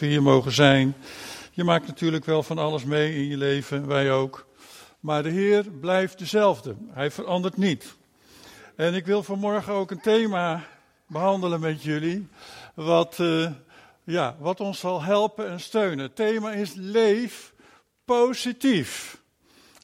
we hier mogen zijn. Je maakt natuurlijk wel van alles mee in je leven, wij ook. Maar de Heer blijft dezelfde. Hij verandert niet. En ik wil vanmorgen ook een thema behandelen met jullie. Wat, uh, ja, wat ons zal helpen en steunen. Het thema is leef positief.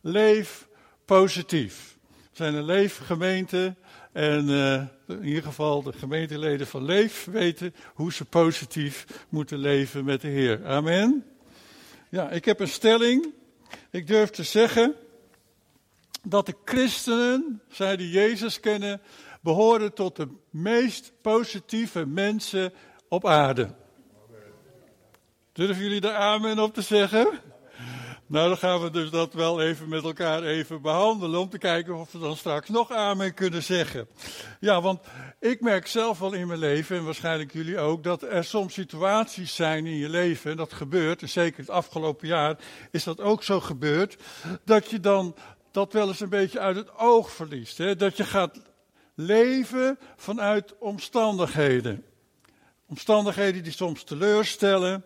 Leef positief. We zijn een leefgemeente. En uh, in ieder geval de gemeenteleden van Leef weten hoe ze positief moeten leven met de Heer. Amen. Ja, ik heb een stelling. Ik durf te zeggen dat de christenen, zij die Jezus kennen, behoren tot de meest positieve mensen op aarde. Durven jullie daar amen op te zeggen? Nou, dan gaan we dus dat wel even met elkaar even behandelen. Om te kijken of we dan straks nog amen kunnen zeggen. Ja, want ik merk zelf wel in mijn leven, en waarschijnlijk jullie ook, dat er soms situaties zijn in je leven. En dat gebeurt, en zeker het afgelopen jaar is dat ook zo gebeurd. Dat je dan dat wel eens een beetje uit het oog verliest. Hè? Dat je gaat leven vanuit omstandigheden. Omstandigheden die soms teleurstellen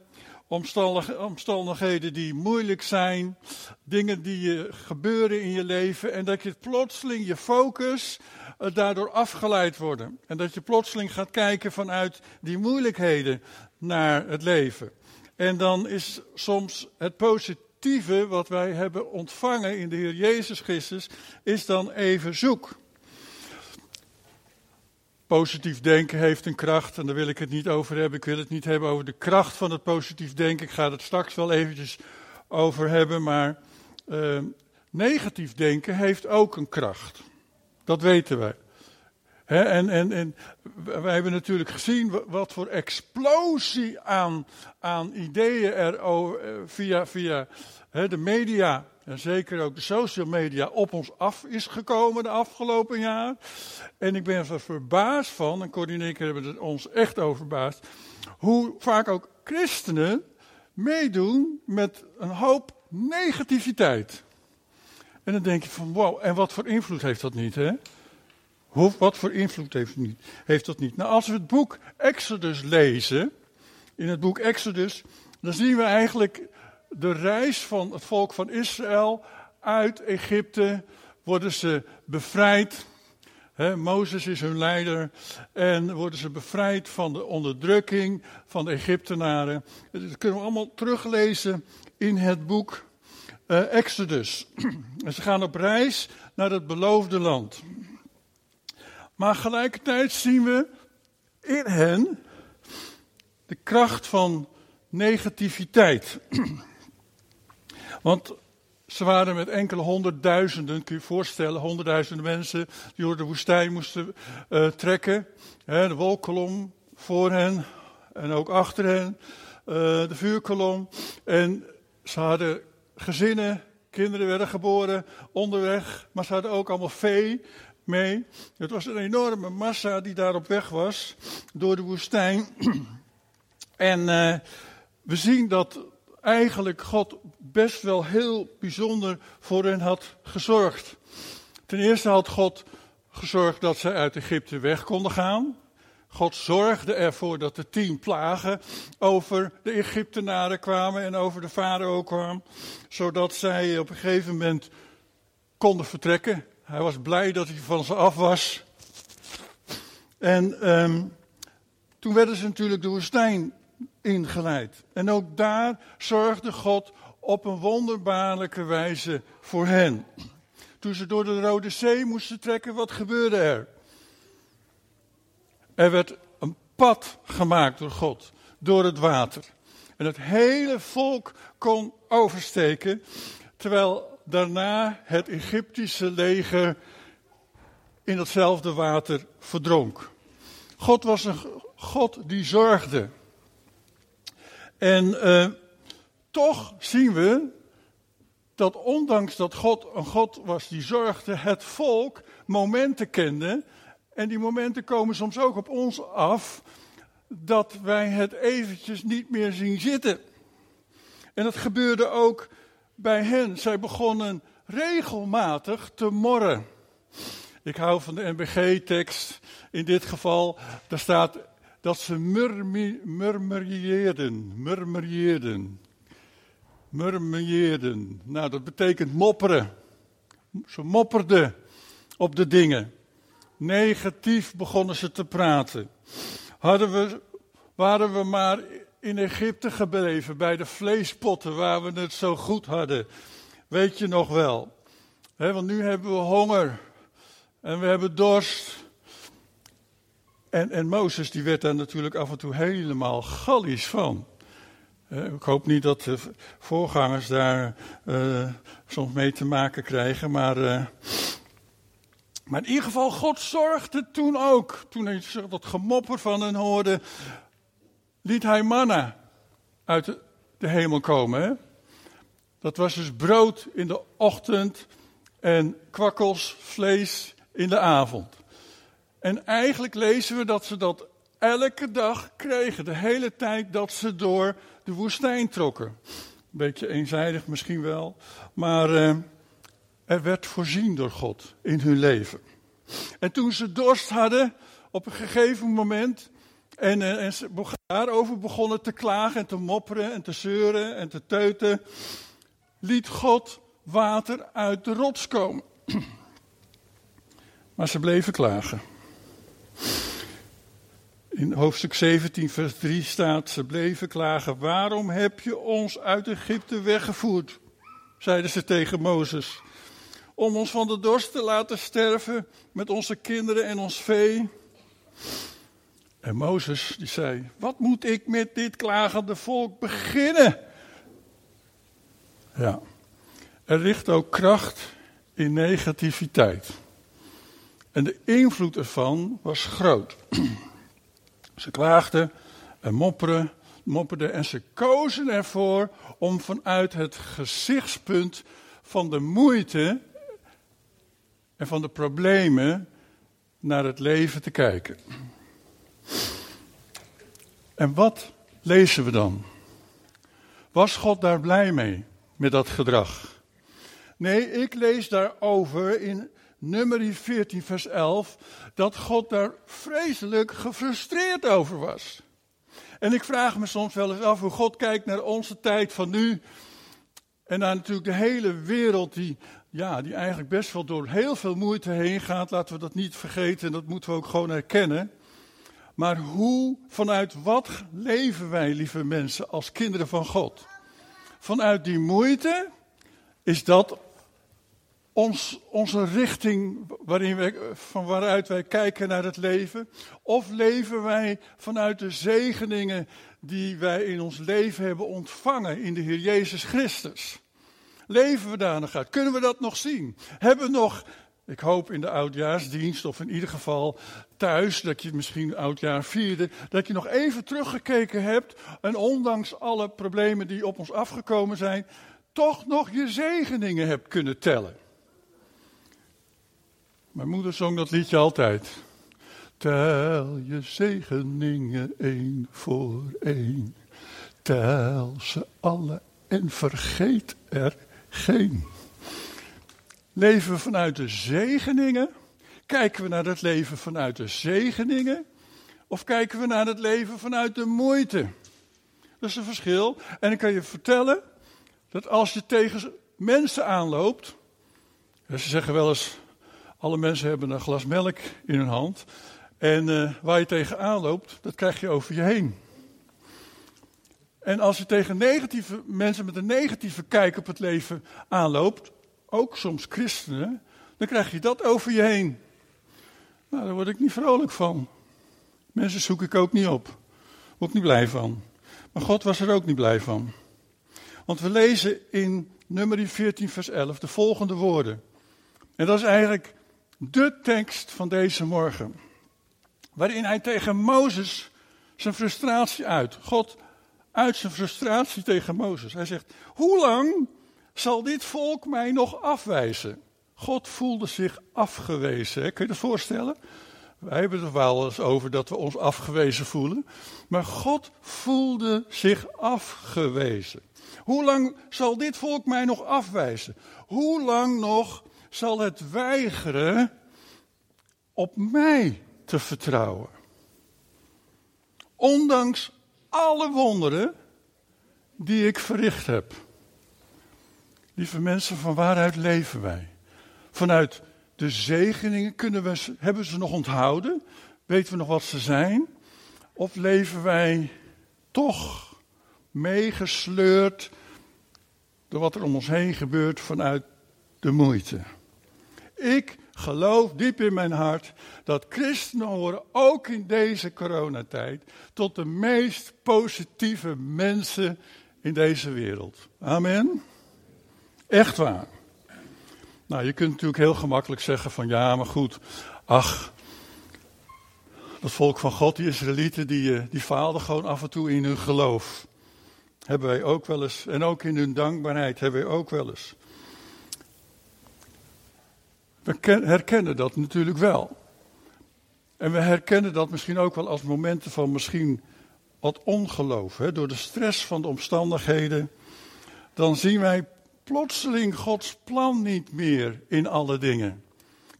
omstandigheden die moeilijk zijn, dingen die gebeuren in je leven en dat je plotseling je focus uh, daardoor afgeleid worden. En dat je plotseling gaat kijken vanuit die moeilijkheden naar het leven. En dan is soms het positieve wat wij hebben ontvangen in de Heer Jezus Christus, is dan even zoek. Positief denken heeft een kracht en daar wil ik het niet over hebben. Ik wil het niet hebben over de kracht van het positief denken. Ik ga het straks wel eventjes over hebben. Maar uh, negatief denken heeft ook een kracht. Dat weten wij. He, en, en, en wij hebben natuurlijk gezien wat voor explosie aan, aan ideeën er over, eh, via, via de media en zeker ook de social media op ons af is gekomen de afgelopen jaar. En ik ben er verbaasd van, en Corrie en ik hebben het ons echt over verbaasd, hoe vaak ook christenen meedoen met een hoop negativiteit. En dan denk je van, wow, en wat voor invloed heeft dat niet, hè? Hoe, wat voor invloed heeft, niet, heeft dat niet? Nou, als we het boek Exodus lezen, in het boek Exodus, dan zien we eigenlijk de reis van het volk van Israël uit Egypte. Worden ze bevrijd. He, Mozes is hun leider. En worden ze bevrijd van de onderdrukking van de Egyptenaren. Dat kunnen we allemaal teruglezen in het boek uh, Exodus. en ze gaan op reis naar het beloofde land. Maar gelijkertijd zien we in hen de kracht van negativiteit. Want ze waren met enkele honderdduizenden, kun je je voorstellen, honderdduizenden mensen die door de woestijn moesten uh, trekken. De wolkolom voor hen en ook achter hen, uh, de vuurkolom. En ze hadden gezinnen, kinderen werden geboren onderweg, maar ze hadden ook allemaal vee mee. Het was een enorme massa die daar op weg was door de woestijn. en uh, we zien dat eigenlijk God best wel heel bijzonder voor hen had gezorgd. Ten eerste had God gezorgd dat zij uit Egypte weg konden gaan. God zorgde ervoor dat de tien plagen over de Egyptenaren kwamen en over de farao kwamen, zodat zij op een gegeven moment konden vertrekken. Hij was blij dat hij van ze af was. En um, toen werden ze natuurlijk de woestijn ingeleid. En ook daar zorgde God op een wonderbaarlijke wijze voor hen. Toen ze door de Rode Zee moesten trekken, wat gebeurde er? Er werd een pad gemaakt door God, door het water. En het hele volk kon oversteken, terwijl daarna het Egyptische leger in datzelfde water verdronk. God was een God die zorgde. En uh, toch zien we dat ondanks dat God een God was die zorgde, het volk momenten kende. En die momenten komen soms ook op ons af dat wij het eventjes niet meer zien zitten. En dat gebeurde ook bij hen. Zij begonnen regelmatig te morren. Ik hou van de NBG-tekst. In dit geval, daar staat dat ze murmurieerden, murmurieerden, murmurieerden. Nou, dat betekent mopperen. Ze mopperden op de dingen. Negatief begonnen ze te praten. Hadden we, waren we maar in Egypte gebleven, bij de vleespotten waar we het zo goed hadden. Weet je nog wel? want nu hebben we honger en we hebben dorst. En, en Mozes die werd daar natuurlijk af en toe helemaal gallisch van. Ik hoop niet dat de voorgangers daar uh, soms mee te maken krijgen, maar, uh, maar in ieder geval, God zorgde toen ook. Toen hij dat gemopper van hen hoorde, liet hij manna uit de, de hemel komen. Hè? Dat was dus brood in de ochtend en kwakkels, vlees in de avond. En eigenlijk lezen we dat ze dat elke dag kregen, de hele tijd dat ze door de woestijn trokken. Beetje eenzijdig misschien wel, maar eh, er werd voorzien door God in hun leven. En toen ze dorst hadden, op een gegeven moment, en, eh, en ze daarover begonnen te klagen en te mopperen en te zeuren en te teuten, liet God water uit de rots komen. Maar ze bleven klagen. In hoofdstuk 17, vers 3 staat: Ze bleven klagen. Waarom heb je ons uit Egypte weggevoerd? zeiden ze tegen Mozes. Om ons van de dorst te laten sterven met onze kinderen en ons vee. En Mozes die zei: Wat moet ik met dit klagende volk beginnen? Ja, er ligt ook kracht in negativiteit. En de invloed ervan was groot. Ze klaagden en mopperen, mopperden en ze kozen ervoor om vanuit het gezichtspunt van de moeite en van de problemen naar het leven te kijken. En wat lezen we dan? Was God daar blij mee met dat gedrag? Nee, ik lees daarover in nummer 14, vers 11, dat God daar vreselijk gefrustreerd over was. En ik vraag me soms wel eens af hoe God kijkt naar onze tijd van nu. En naar natuurlijk de hele wereld die, ja, die eigenlijk best wel door heel veel moeite heen gaat. Laten we dat niet vergeten en dat moeten we ook gewoon herkennen. Maar hoe, vanuit wat leven wij, lieve mensen, als kinderen van God? Vanuit die moeite is dat ons, onze richting waarin wij, van waaruit wij kijken naar het leven? Of leven wij vanuit de zegeningen die wij in ons leven hebben ontvangen in de Heer Jezus Christus? Leven we daar nog uit? Kunnen we dat nog zien? Hebben we nog, ik hoop in de oudjaarsdienst of in ieder geval thuis, dat je misschien oudjaar vierde, dat je nog even teruggekeken hebt en ondanks alle problemen die op ons afgekomen zijn, toch nog je zegeningen hebt kunnen tellen. Mijn moeder zong dat liedje altijd. Tel je zegeningen één voor één. Tel ze alle en vergeet er geen. Leven vanuit de zegeningen? Kijken we naar het leven vanuit de zegeningen? Of kijken we naar het leven vanuit de moeite? Dat is een verschil. En ik kan je vertellen dat als je tegen mensen aanloopt. Ze zeggen wel eens: alle mensen hebben een glas melk in hun hand. En uh, waar je tegenaan loopt, dat krijg je over je heen. En als je tegen negatieve mensen met een negatieve kijk op het leven aanloopt, ook soms christenen, dan krijg je dat over je heen. Nou, daar word ik niet vrolijk van. Mensen zoek ik ook niet op. Word ik niet blij van. Maar God was er ook niet blij van. Want we lezen in nummer 14, vers 11 de volgende woorden. En dat is eigenlijk de tekst van deze morgen. Waarin hij tegen Mozes zijn frustratie uit. God uit zijn frustratie tegen Mozes. Hij zegt: Hoe lang zal dit volk mij nog afwijzen? God voelde zich afgewezen. Kun je dat voorstellen? Wij hebben het wel eens over dat we ons afgewezen voelen. Maar God voelde zich afgewezen. Hoe lang zal dit volk mij nog afwijzen? Hoe lang nog zal het weigeren op mij te vertrouwen. Ondanks alle wonderen die ik verricht heb. Lieve mensen, van waaruit leven wij? Vanuit de zegeningen kunnen we, hebben ze nog onthouden? Weten we nog wat ze zijn? Of leven wij toch meegesleurd door wat er om ons heen gebeurt vanuit de moeite? Ik geloof diep in mijn hart dat christenen horen ook in deze coronatijd tot de meest positieve mensen in deze wereld. Amen. Echt waar. Nou, je kunt natuurlijk heel gemakkelijk zeggen van ja, maar goed, ach, dat volk van God, die Israëlieten, die, eh, die faalden gewoon af en toe in hun geloof. Hebben wij ook wel eens, en ook in hun dankbaarheid hebben wij ook wel eens. We herkennen dat natuurlijk wel. En we herkennen dat misschien ook wel als momenten van misschien wat ongeloof. Hè? Door de stress van de omstandigheden. Dan zien wij plotseling Gods plan niet meer in alle dingen.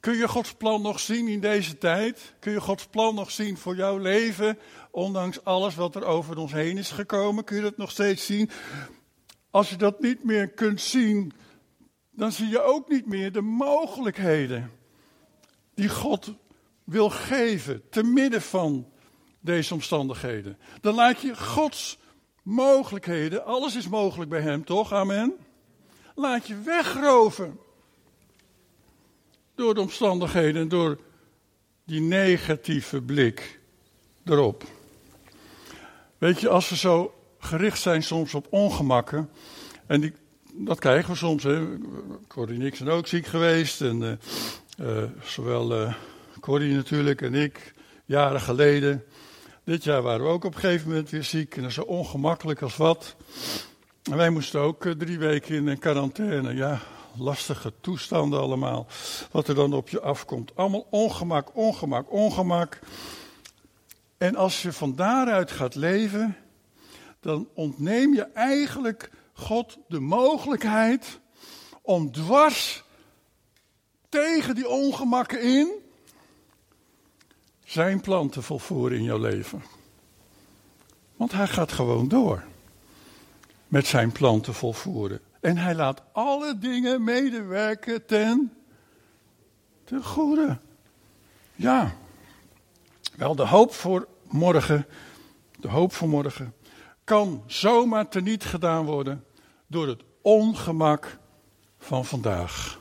Kun je Gods plan nog zien in deze tijd? Kun je Gods plan nog zien voor jouw leven? Ondanks alles wat er over ons heen is gekomen, kun je dat nog steeds zien? Als je dat niet meer kunt zien, dan zie je ook niet meer de mogelijkheden die God wil geven te midden van deze omstandigheden. Dan laat je Gods mogelijkheden, alles is mogelijk bij Hem, toch? Amen. Laat je wegroven door de omstandigheden, door die negatieve blik erop. Weet je, als we zo gericht zijn soms op ongemakken, en die, dat krijgen we soms, hè. Corrie Nixon ook ziek geweest, en uh, uh, zowel uh, Corrie natuurlijk en ik, jaren geleden. Dit jaar waren we ook op een gegeven moment weer ziek en zo ongemakkelijk als wat. En wij moesten ook drie weken in een quarantaine. Ja, lastige toestanden allemaal. Wat er dan op je afkomt. Allemaal ongemak, ongemak, ongemak. En als je van daaruit gaat leven, dan ontneem je eigenlijk God de mogelijkheid om dwars tegen die ongemakken in zijn plan te volvoeren in jouw leven. Want hij gaat gewoon door met zijn plan te volvoeren. En hij laat alle dingen medewerken ten, ten goede. Ja, wel de hoop voor morgen, de hoop voor morgen, kan zomaar teniet gedaan worden door het ongemak van vandaag.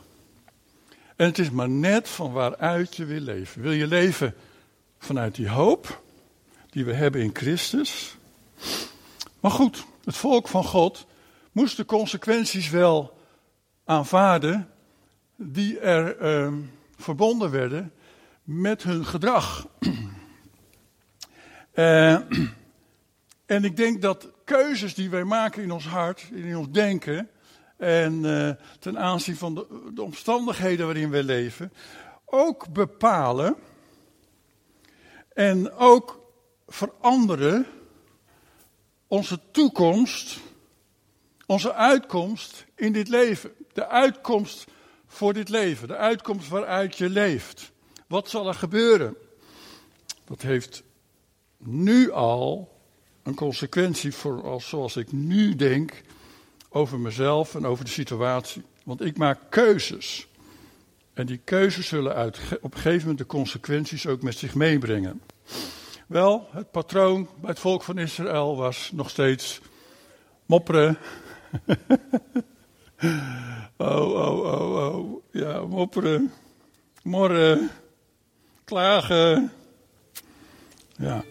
En het is maar net van waaruit je wil leven. Wil je leven vanuit die hoop die we hebben in Christus? Maar goed, het volk van God moest de consequenties wel aanvaarden die er uh, verbonden werden met hun gedrag. uh, en ik denk dat keuzes die wij maken in ons hart, in ons denken, en uh, ten aanzien van de, de, omstandigheden waarin we leven, ook bepalen en ook veranderen onze toekomst onze uitkomst in dit leven. De uitkomst voor dit leven. De uitkomst waaruit je leeft. Wat zal er gebeuren? Dat heeft nu al een consequentie voor als, zoals ik nu denk over mezelf en over de situatie. Want ik maak keuzes. En die keuzes zullen uit, op een gegeven moment de consequenties ook met zich meebrengen. Wel, het patroon bij het volk van Israël was nog steeds mopperen, oh, oh, oh, oh. Ja, mopperen, morren, klagen. Ja.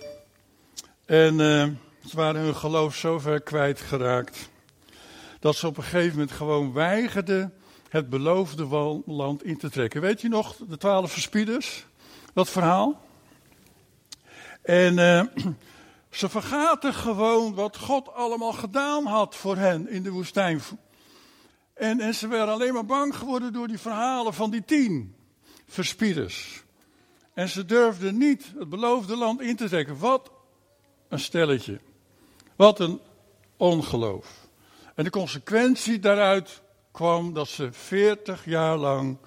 En uh, ze waren hun geloof zo ver kwijtgeraakt. Dat ze op een gegeven moment gewoon weigerden het beloofde land in te trekken. Weet je nog, de twaalf verspieders? Dat verhaal? En uh, ze vergaten gewoon wat God allemaal gedaan had voor hen in de woestijn. En, en ze werden alleen maar bang geworden door die verhalen van die tien verspieders. En ze durfden niet het beloofde land in te trekken. Wat een stelletje. Wat een ongeloof. En de consequentie daaruit kwam dat ze veertig jaar lang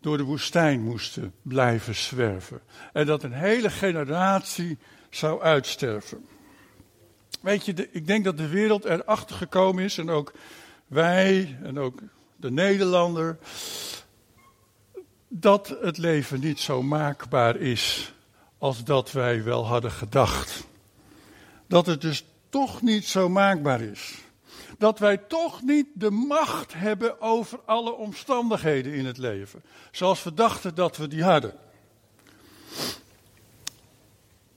door de woestijn moesten blijven zwerven. En dat een hele generatie zou uitsterven. Weet je, ik denk dat de wereld erachter gekomen is, en ook wij, en ook de Nederlander, dat het leven niet zo maakbaar is als dat wij wel hadden gedacht. Dat het dus toch niet zo maakbaar is. Dat wij toch niet de macht hebben over alle omstandigheden in het leven. Zoals we dachten dat we die hadden.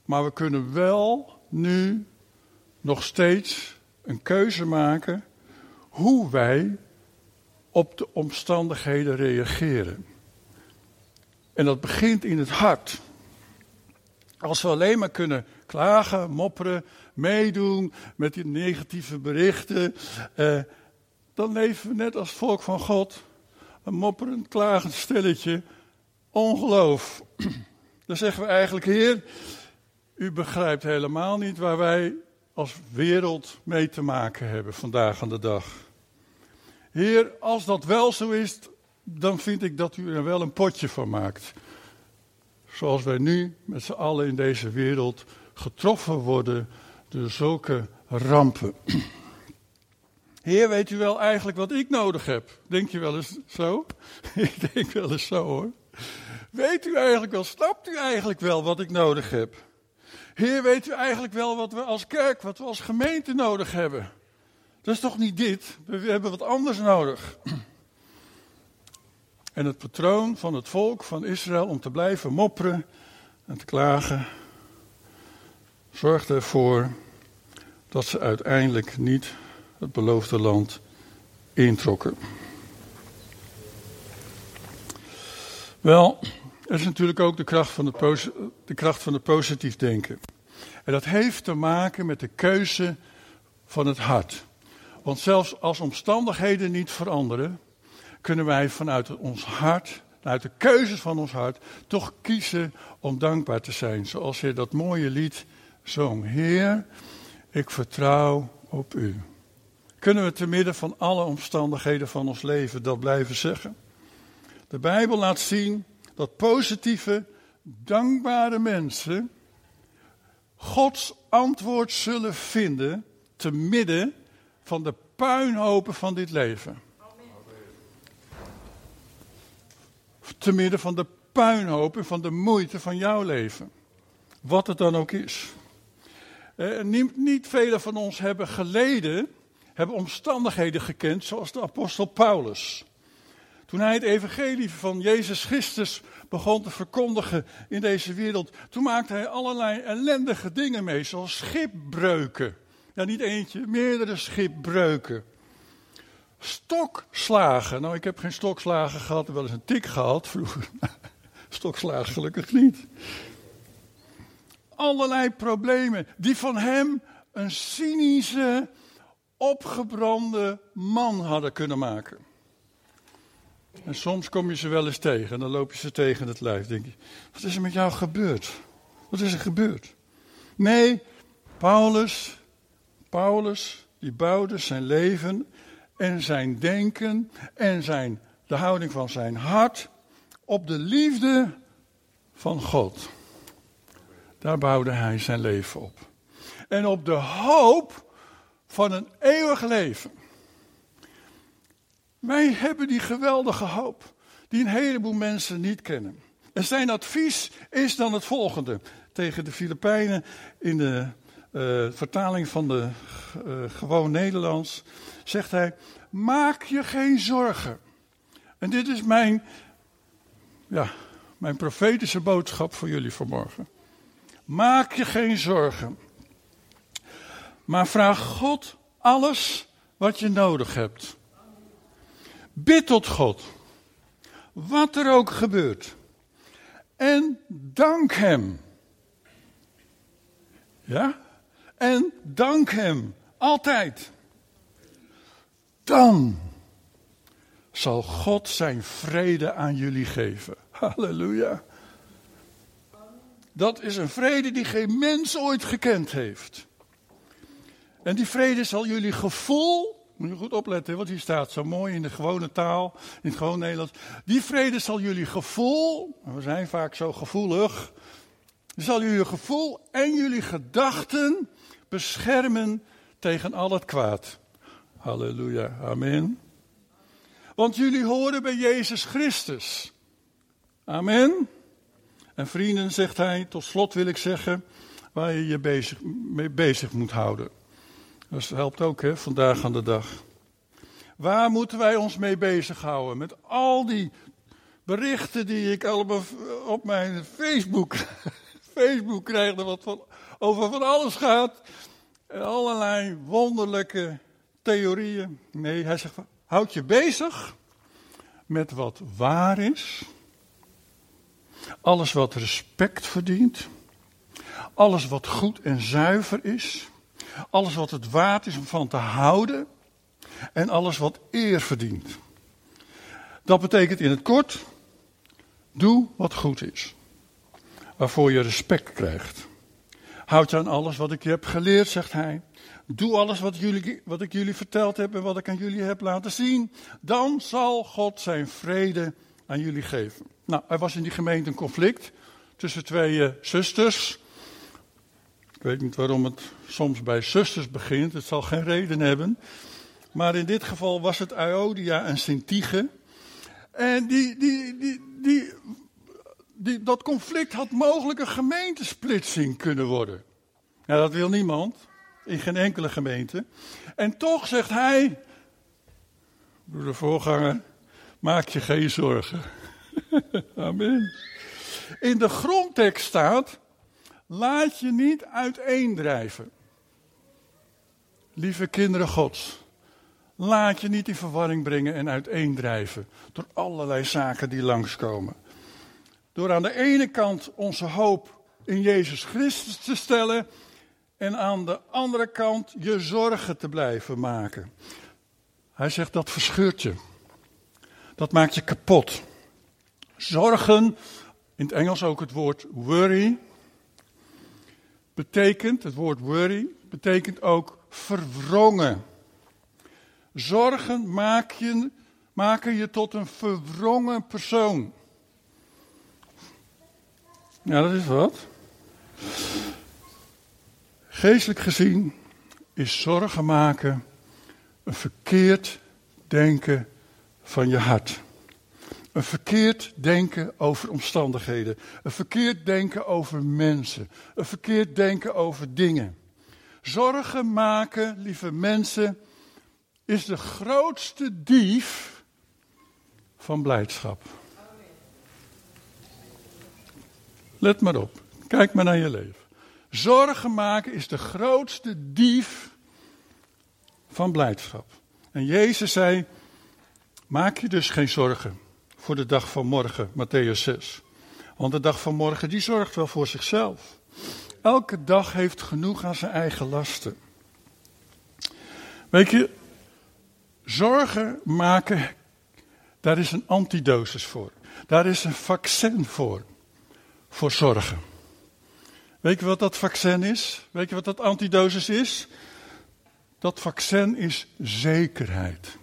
Maar we kunnen wel nu nog steeds een keuze maken hoe wij op de omstandigheden reageren. En dat begint in het hart. Als we alleen maar kunnen klagen, mopperen, meedoen met die negatieve berichten, eh, dan leven we net als volk van God, een mopperend, klagend stelletje, ongeloof. Dan zeggen we eigenlijk, Heer, u begrijpt helemaal niet waar wij als wereld mee te maken hebben vandaag aan de dag. Heer, als dat wel zo is, dan vind ik dat u er wel een potje van maakt. Zoals wij nu met z'n allen in deze wereld getroffen worden door zulke rampen. Heer, weet u wel eigenlijk wat ik nodig heb? Denk je wel eens zo? ik denk wel eens zo hoor. Weet u eigenlijk wel, snapt u eigenlijk wel wat ik nodig heb? Heer, weet u eigenlijk wel wat we als kerk, wat we als gemeente nodig hebben? Dat is toch niet dit? We hebben wat anders nodig. En het patroon van het volk van Israël om te blijven mopperen en te klagen, zorgde ervoor dat ze uiteindelijk niet het beloofde land introkken. Wel, er is natuurlijk ook de kracht van het, de kracht van het positief denken. En dat heeft te maken met de keuze van het hart. Want zelfs als omstandigheden niet veranderen, kunnen wij vanuit ons hart, vanuit de keuzes van ons hart, toch kiezen om dankbaar te zijn. Zoals je dat mooie lied zong. Heer, ik vertrouw op u. Kunnen we te midden van alle omstandigheden van ons leven dat blijven zeggen? De Bijbel laat zien dat positieve, dankbare mensen Gods antwoord zullen vinden te midden van de puinhopen van dit leven. Te midden van de puinhopen van de moeite van jouw leven. Wat het dan ook is. Eh, niet, niet velen van ons hebben geleden, hebben omstandigheden gekend zoals de apostel Paulus. Toen hij het evangelie van Jezus Christus begon te verkondigen in deze wereld, toen maakte hij allerlei ellendige dingen mee, zoals schipbreuken. Ja, niet eentje, meerdere schipbreuken. Stokslagen. Nou, ik heb geen stokslagen gehad, wel eens een tik gehad vroeger. Stokslagen gelukkig niet. Allerlei problemen die van hem een cynische, opgebrande man hadden kunnen maken. En soms kom je ze wel eens tegen en dan loop je ze tegen het lijf. Denk je, wat is er met jou gebeurd? Wat is er gebeurd? Nee, Paulus, Paulus, die bouwde zijn leven en zijn denken en zijn, de houding van zijn hart op de liefde van God. Daar bouwde hij zijn leven op. En op de hoop van een eeuwig leven. Wij hebben die geweldige hoop, die een heleboel mensen niet kennen. En zijn advies is dan het volgende tegen de Filipijnen in de uh, vertaling van de uh, gewoon Nederlands. Zegt hij: Maak je geen zorgen. En dit is mijn, ja, mijn profetische boodschap voor jullie vanmorgen. Maak je geen zorgen. Maar vraag God alles wat je nodig hebt. Bid tot God. Wat er ook gebeurt. En dank Hem. Ja? En dank Hem. Altijd. Dan zal God zijn vrede aan jullie geven. Halleluja. Dat is een vrede die geen mens ooit gekend heeft. En die vrede zal jullie gevoel moet je goed opletten, want hier staat zo mooi in de gewone taal, in het gewoon Nederlands. Die vrede zal jullie gevoel, we zijn vaak zo gevoelig, zal jullie gevoel en jullie gedachten beschermen tegen al het kwaad. Halleluja, amen. Want jullie horen bij Jezus Christus. Amen. En vrienden, zegt hij, tot slot wil ik zeggen, waar je je bezig, mee bezig moet houden. Dat helpt ook, hè, vandaag aan de dag. Waar moeten wij ons mee bezighouden? Met al die berichten die ik allemaal op mijn Facebook, Facebook krijg, wat van, over van alles gaat. Allerlei wonderlijke theorieën. Nee, hij zegt, houd je bezig met wat waar is. Alles wat respect verdient. Alles wat goed en zuiver is. Alles wat het waard is om van te houden. En alles wat eer verdient. Dat betekent in het kort, doe wat goed is. Waarvoor je respect krijgt. Houd je aan alles wat ik je heb geleerd, zegt hij. Doe alles wat, jullie, wat ik jullie verteld heb en wat ik aan jullie heb laten zien. Dan zal God zijn vrede aan jullie geven. Nou, er was in die gemeente een conflict tussen twee uh, zusters. Ik weet niet waarom het soms bij zusters begint. Het zal geen reden hebben. Maar in dit geval was het Iodia en Sintige. En die, die, die, die, die, dat conflict had mogelijk een gemeentesplitsing kunnen worden. Ja, dat wil niemand. In geen enkele gemeente. En toch zegt hij, door de voorganger, maak je geen zorgen. Amen. In de grondtekst staat, laat je niet uiteendrijven. Lieve kinderen Gods, laat je niet in verwarring brengen en uiteendrijven door allerlei zaken die langskomen. Door aan de ene kant onze hoop in Jezus Christus te stellen en aan de andere kant je zorgen te blijven maken. Hij zegt dat verscheurt je. Dat maakt je kapot. Zorgen, in het Engels ook het woord worry, betekent, het woord worry, betekent ook verwrongen. Zorgen maak je, maken je tot een verwrongen persoon. Ja, dat is wat. Geestelijk gezien is zorgen maken een verkeerd denken van je hart. Een verkeerd denken over omstandigheden. Een verkeerd denken over mensen. Een verkeerd denken over dingen. Zorgen maken, lieve mensen, is de grootste dief van blijdschap. Let maar op. Kijk maar naar je leven. Zorgen maken is de grootste dief van blijdschap. En Jezus zei: Maak je dus geen zorgen voor de dag van morgen, Matthäus 6. Want de dag van morgen die zorgt wel voor zichzelf. Elke dag heeft genoeg aan zijn eigen lasten. Weet je, zorgen maken, daar is een antidosis voor. Daar is een vaccin voor. Voor zorgen. Weet je wat dat vaccin is? Weet je wat dat antidosis is? Dat vaccin is zekerheid.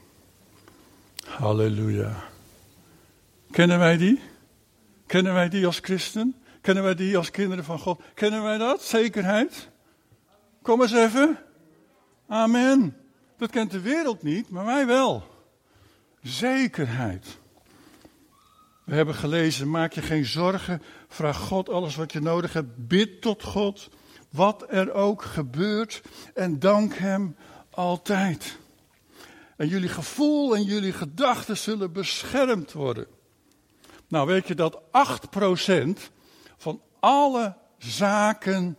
Halleluja. Kennen wij die? Kennen wij die als christen? Kennen wij die als kinderen van God? Kennen wij dat? Zekerheid? Kom eens even. Amen. Dat kent de wereld niet, maar wij wel. Zekerheid. We hebben gelezen, maak je geen zorgen, vraag God alles wat je nodig hebt, bid tot God, wat er ook gebeurt en dank Hem altijd. En jullie gevoel en jullie gedachten zullen beschermd worden. Nou weet je dat 8% van alle zaken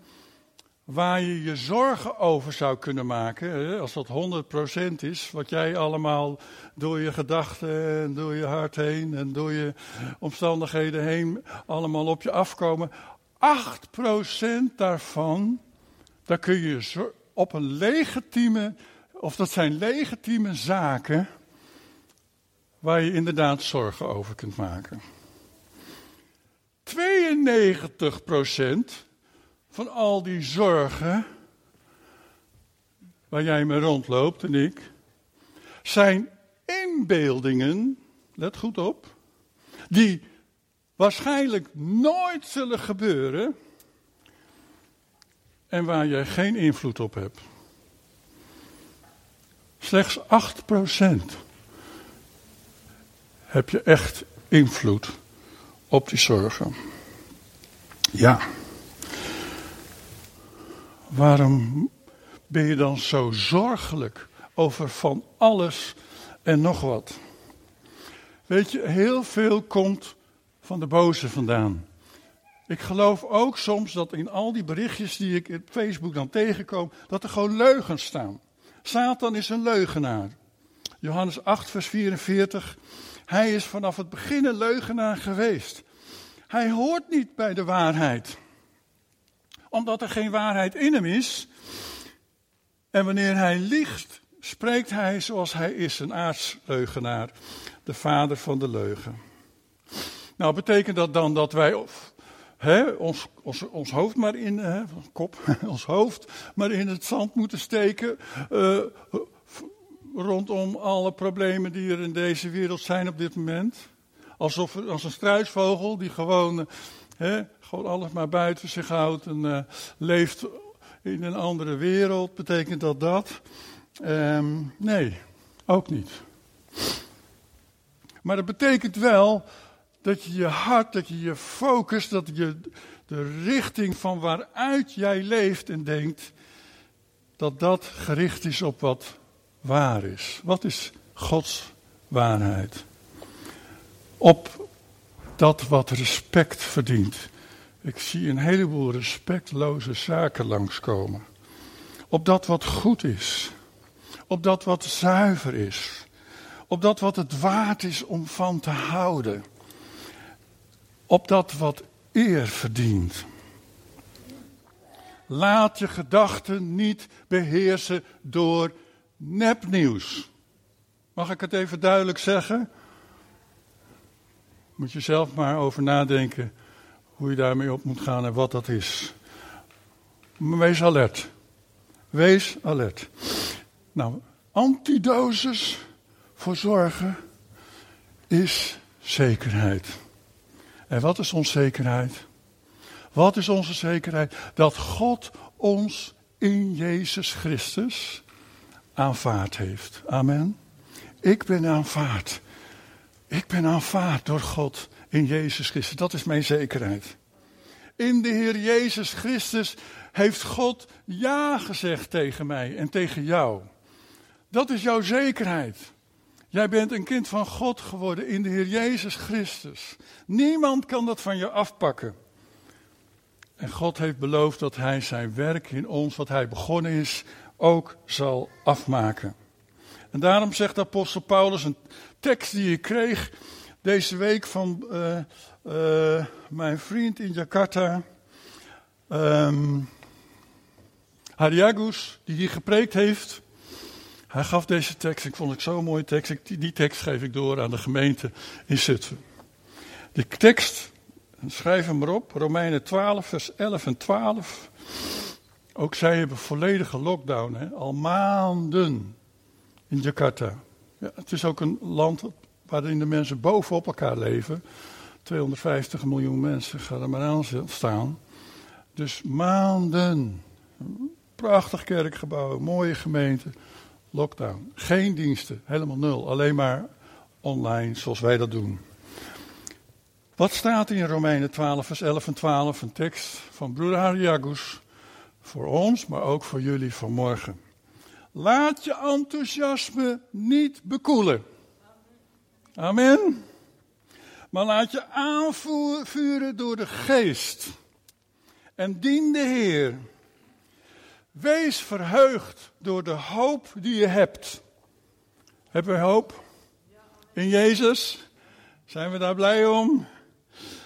waar je je zorgen over zou kunnen maken, als dat 100% is, wat jij allemaal door je gedachten en door je hart heen en door je omstandigheden heen allemaal op je afkomen, 8% daarvan, daar kun je op een legitieme, of dat zijn legitieme zaken, waar je inderdaad zorgen over kunt maken. 92% van al die zorgen waar jij mee rondloopt en ik, zijn inbeeldingen, let goed op, die waarschijnlijk nooit zullen gebeuren, en waar jij geen invloed op hebt. Slechts 8% heb je echt invloed op die zorgen. Ja. Waarom ben je dan zo zorgelijk over van alles en nog wat? Weet je, heel veel komt van de boze vandaan. Ik geloof ook soms dat in al die berichtjes die ik op Facebook dan tegenkom, dat er gewoon leugens staan. Satan is een leugenaar. Johannes 8, vers 44. Hij is vanaf het begin een leugenaar geweest. Hij hoort niet bij de waarheid. Omdat er geen waarheid in hem is. En wanneer hij liegt, spreekt hij zoals hij is, een aardsleugenaar. De vader van de leugen. Nou, betekent dat dan dat wij hè, ons, ons, ons hoofd maar in, hè, kop, ons hoofd maar in het zand moeten steken? Uh, rondom alle problemen die er in deze wereld zijn op dit moment. Alsof als een struisvogel die gewoon, hè, gewoon alles maar buiten zich houdt en uh, leeft in een andere wereld. Betekent dat dat? Um, nee, ook niet. Maar dat betekent wel dat je je hart, dat je je focus, dat je de richting van waaruit jij leeft en denkt, dat dat gericht is op wat waar is. Wat is Gods waarheid? Op dat wat respect verdient. Ik zie een heleboel respectloze zaken langskomen. Op dat wat goed is. Op dat wat zuiver is. Op dat wat het waard is om van te houden. Op dat wat eer verdient. Laat je gedachten niet beheersen door nepnieuws. Mag ik het even duidelijk zeggen? Moet je zelf maar over nadenken hoe je daarmee op moet gaan en wat dat is. Wees alert. Wees alert. Nou, antidosis voor zorgen is zekerheid. En wat is onze zekerheid? Wat is onze zekerheid? Dat God ons in Jezus Christus aanvaard heeft. Amen. Ik ben aanvaard. Ik ben aanvaard door God in Jezus Christus. Dat is mijn zekerheid. In de Heer Jezus Christus heeft God ja gezegd tegen mij en tegen jou. Dat is jouw zekerheid. Jij bent een kind van God geworden in de Heer Jezus Christus. Niemand kan dat van je afpakken. En God heeft beloofd dat Hij zijn werk in ons, wat Hij begonnen is, ook zal afmaken. En daarom zegt apostel Paulus een tekst die ik kreeg deze week van uh, uh, mijn vriend in Jakarta, um, Hariagus, die hier gepreekt heeft. Hij gaf deze tekst, ik vond het zo'n mooie tekst, die, tekst geef ik door aan de gemeente in Zutphen. De tekst, schrijf hem maar op, Romeinen 12, vers 11 en 12. Ook zij hebben volledige lockdown, hè? al maanden in Jakarta. Ja, het is ook een land waarin de mensen bovenop elkaar leven. 250 miljoen mensen, ga er maar aan staan. Dus maanden. Prachtig kerkgebouw, mooie gemeente. Lockdown. Geen diensten, helemaal nul. Alleen maar online, zoals wij dat doen. Wat staat in Romeinen 12, vers 11 en 12? Een tekst van broeder Hariagus. Voor ons, maar ook voor jullie vanmorgen. Laat je enthousiasme niet bekoelen. Amen. Maar laat je aanvuren door de geest. En dien de Heer. Wees verheugd door de hoop die je hebt. Hebben we hoop? In Jezus? Zijn we daar blij om?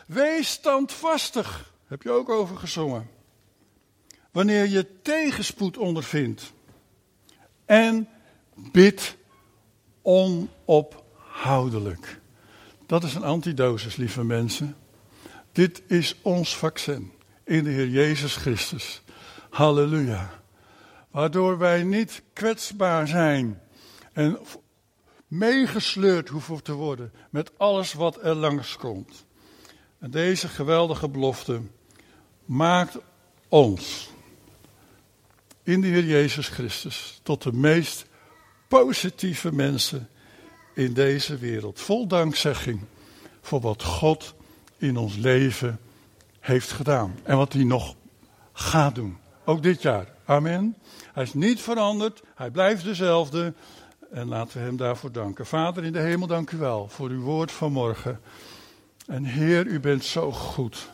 Wees standvastig. Heb je ook over gezongen. Wanneer je tegenspoed ondervindt. En bid onophoudelijk. Dat is een antidosis, lieve mensen. Dit is ons vaccin in de Heer Jezus Christus. Halleluja. Waardoor wij niet kwetsbaar zijn en meegesleurd hoeven te worden met alles wat er langs komt. En deze geweldige belofte maakt ons in de Heer Jezus Christus tot de meest positieve mensen in deze wereld. Vol dankzegging voor wat God in ons leven heeft gedaan en wat hij nog gaat doen. Ook dit jaar. Amen. Hij is niet veranderd, hij blijft dezelfde. En laten we hem daarvoor danken. Vader in de hemel, dank u wel voor uw woord van morgen. En Heer, u bent zo goed.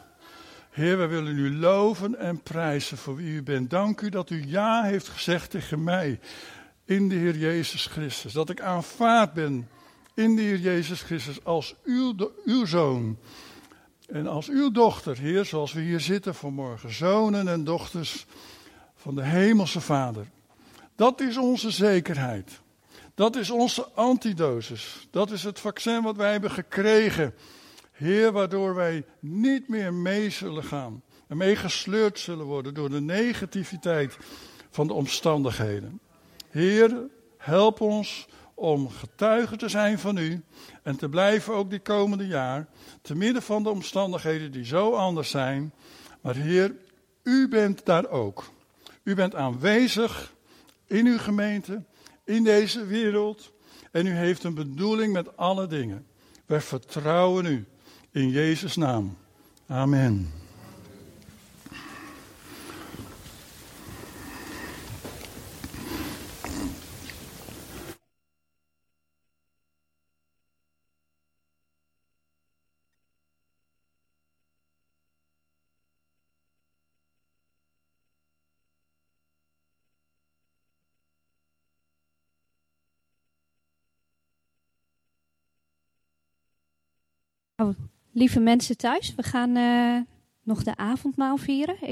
Heer, wij willen u loven en prijzen voor wie u bent. Dank u dat u ja heeft gezegd tegen mij in de Heer Jezus Christus. Dat ik aanvaard ben in de Heer Jezus Christus als uw, uw zoon. En als uw dochter, Heer, zoals we hier zitten vanmorgen. Zonen en dochters van de Hemelse Vader. Dat is onze zekerheid. Dat is onze antidosis. Dat is het vaccin wat wij hebben gekregen. Heer, waardoor wij niet meer mee zullen gaan. En meegesleurd zullen worden door de negativiteit van de omstandigheden. Heer, help ons om getuige te zijn van u en te blijven ook dit komende jaar, te midden van de omstandigheden die zo anders zijn. Maar Heer, u bent daar ook. U bent aanwezig in uw gemeente, in deze wereld en u heeft een bedoeling met alle dingen. Wij vertrouwen u in Jezus' naam. Amen. Lieve mensen thuis, we gaan uh, nog de avondmaal vieren.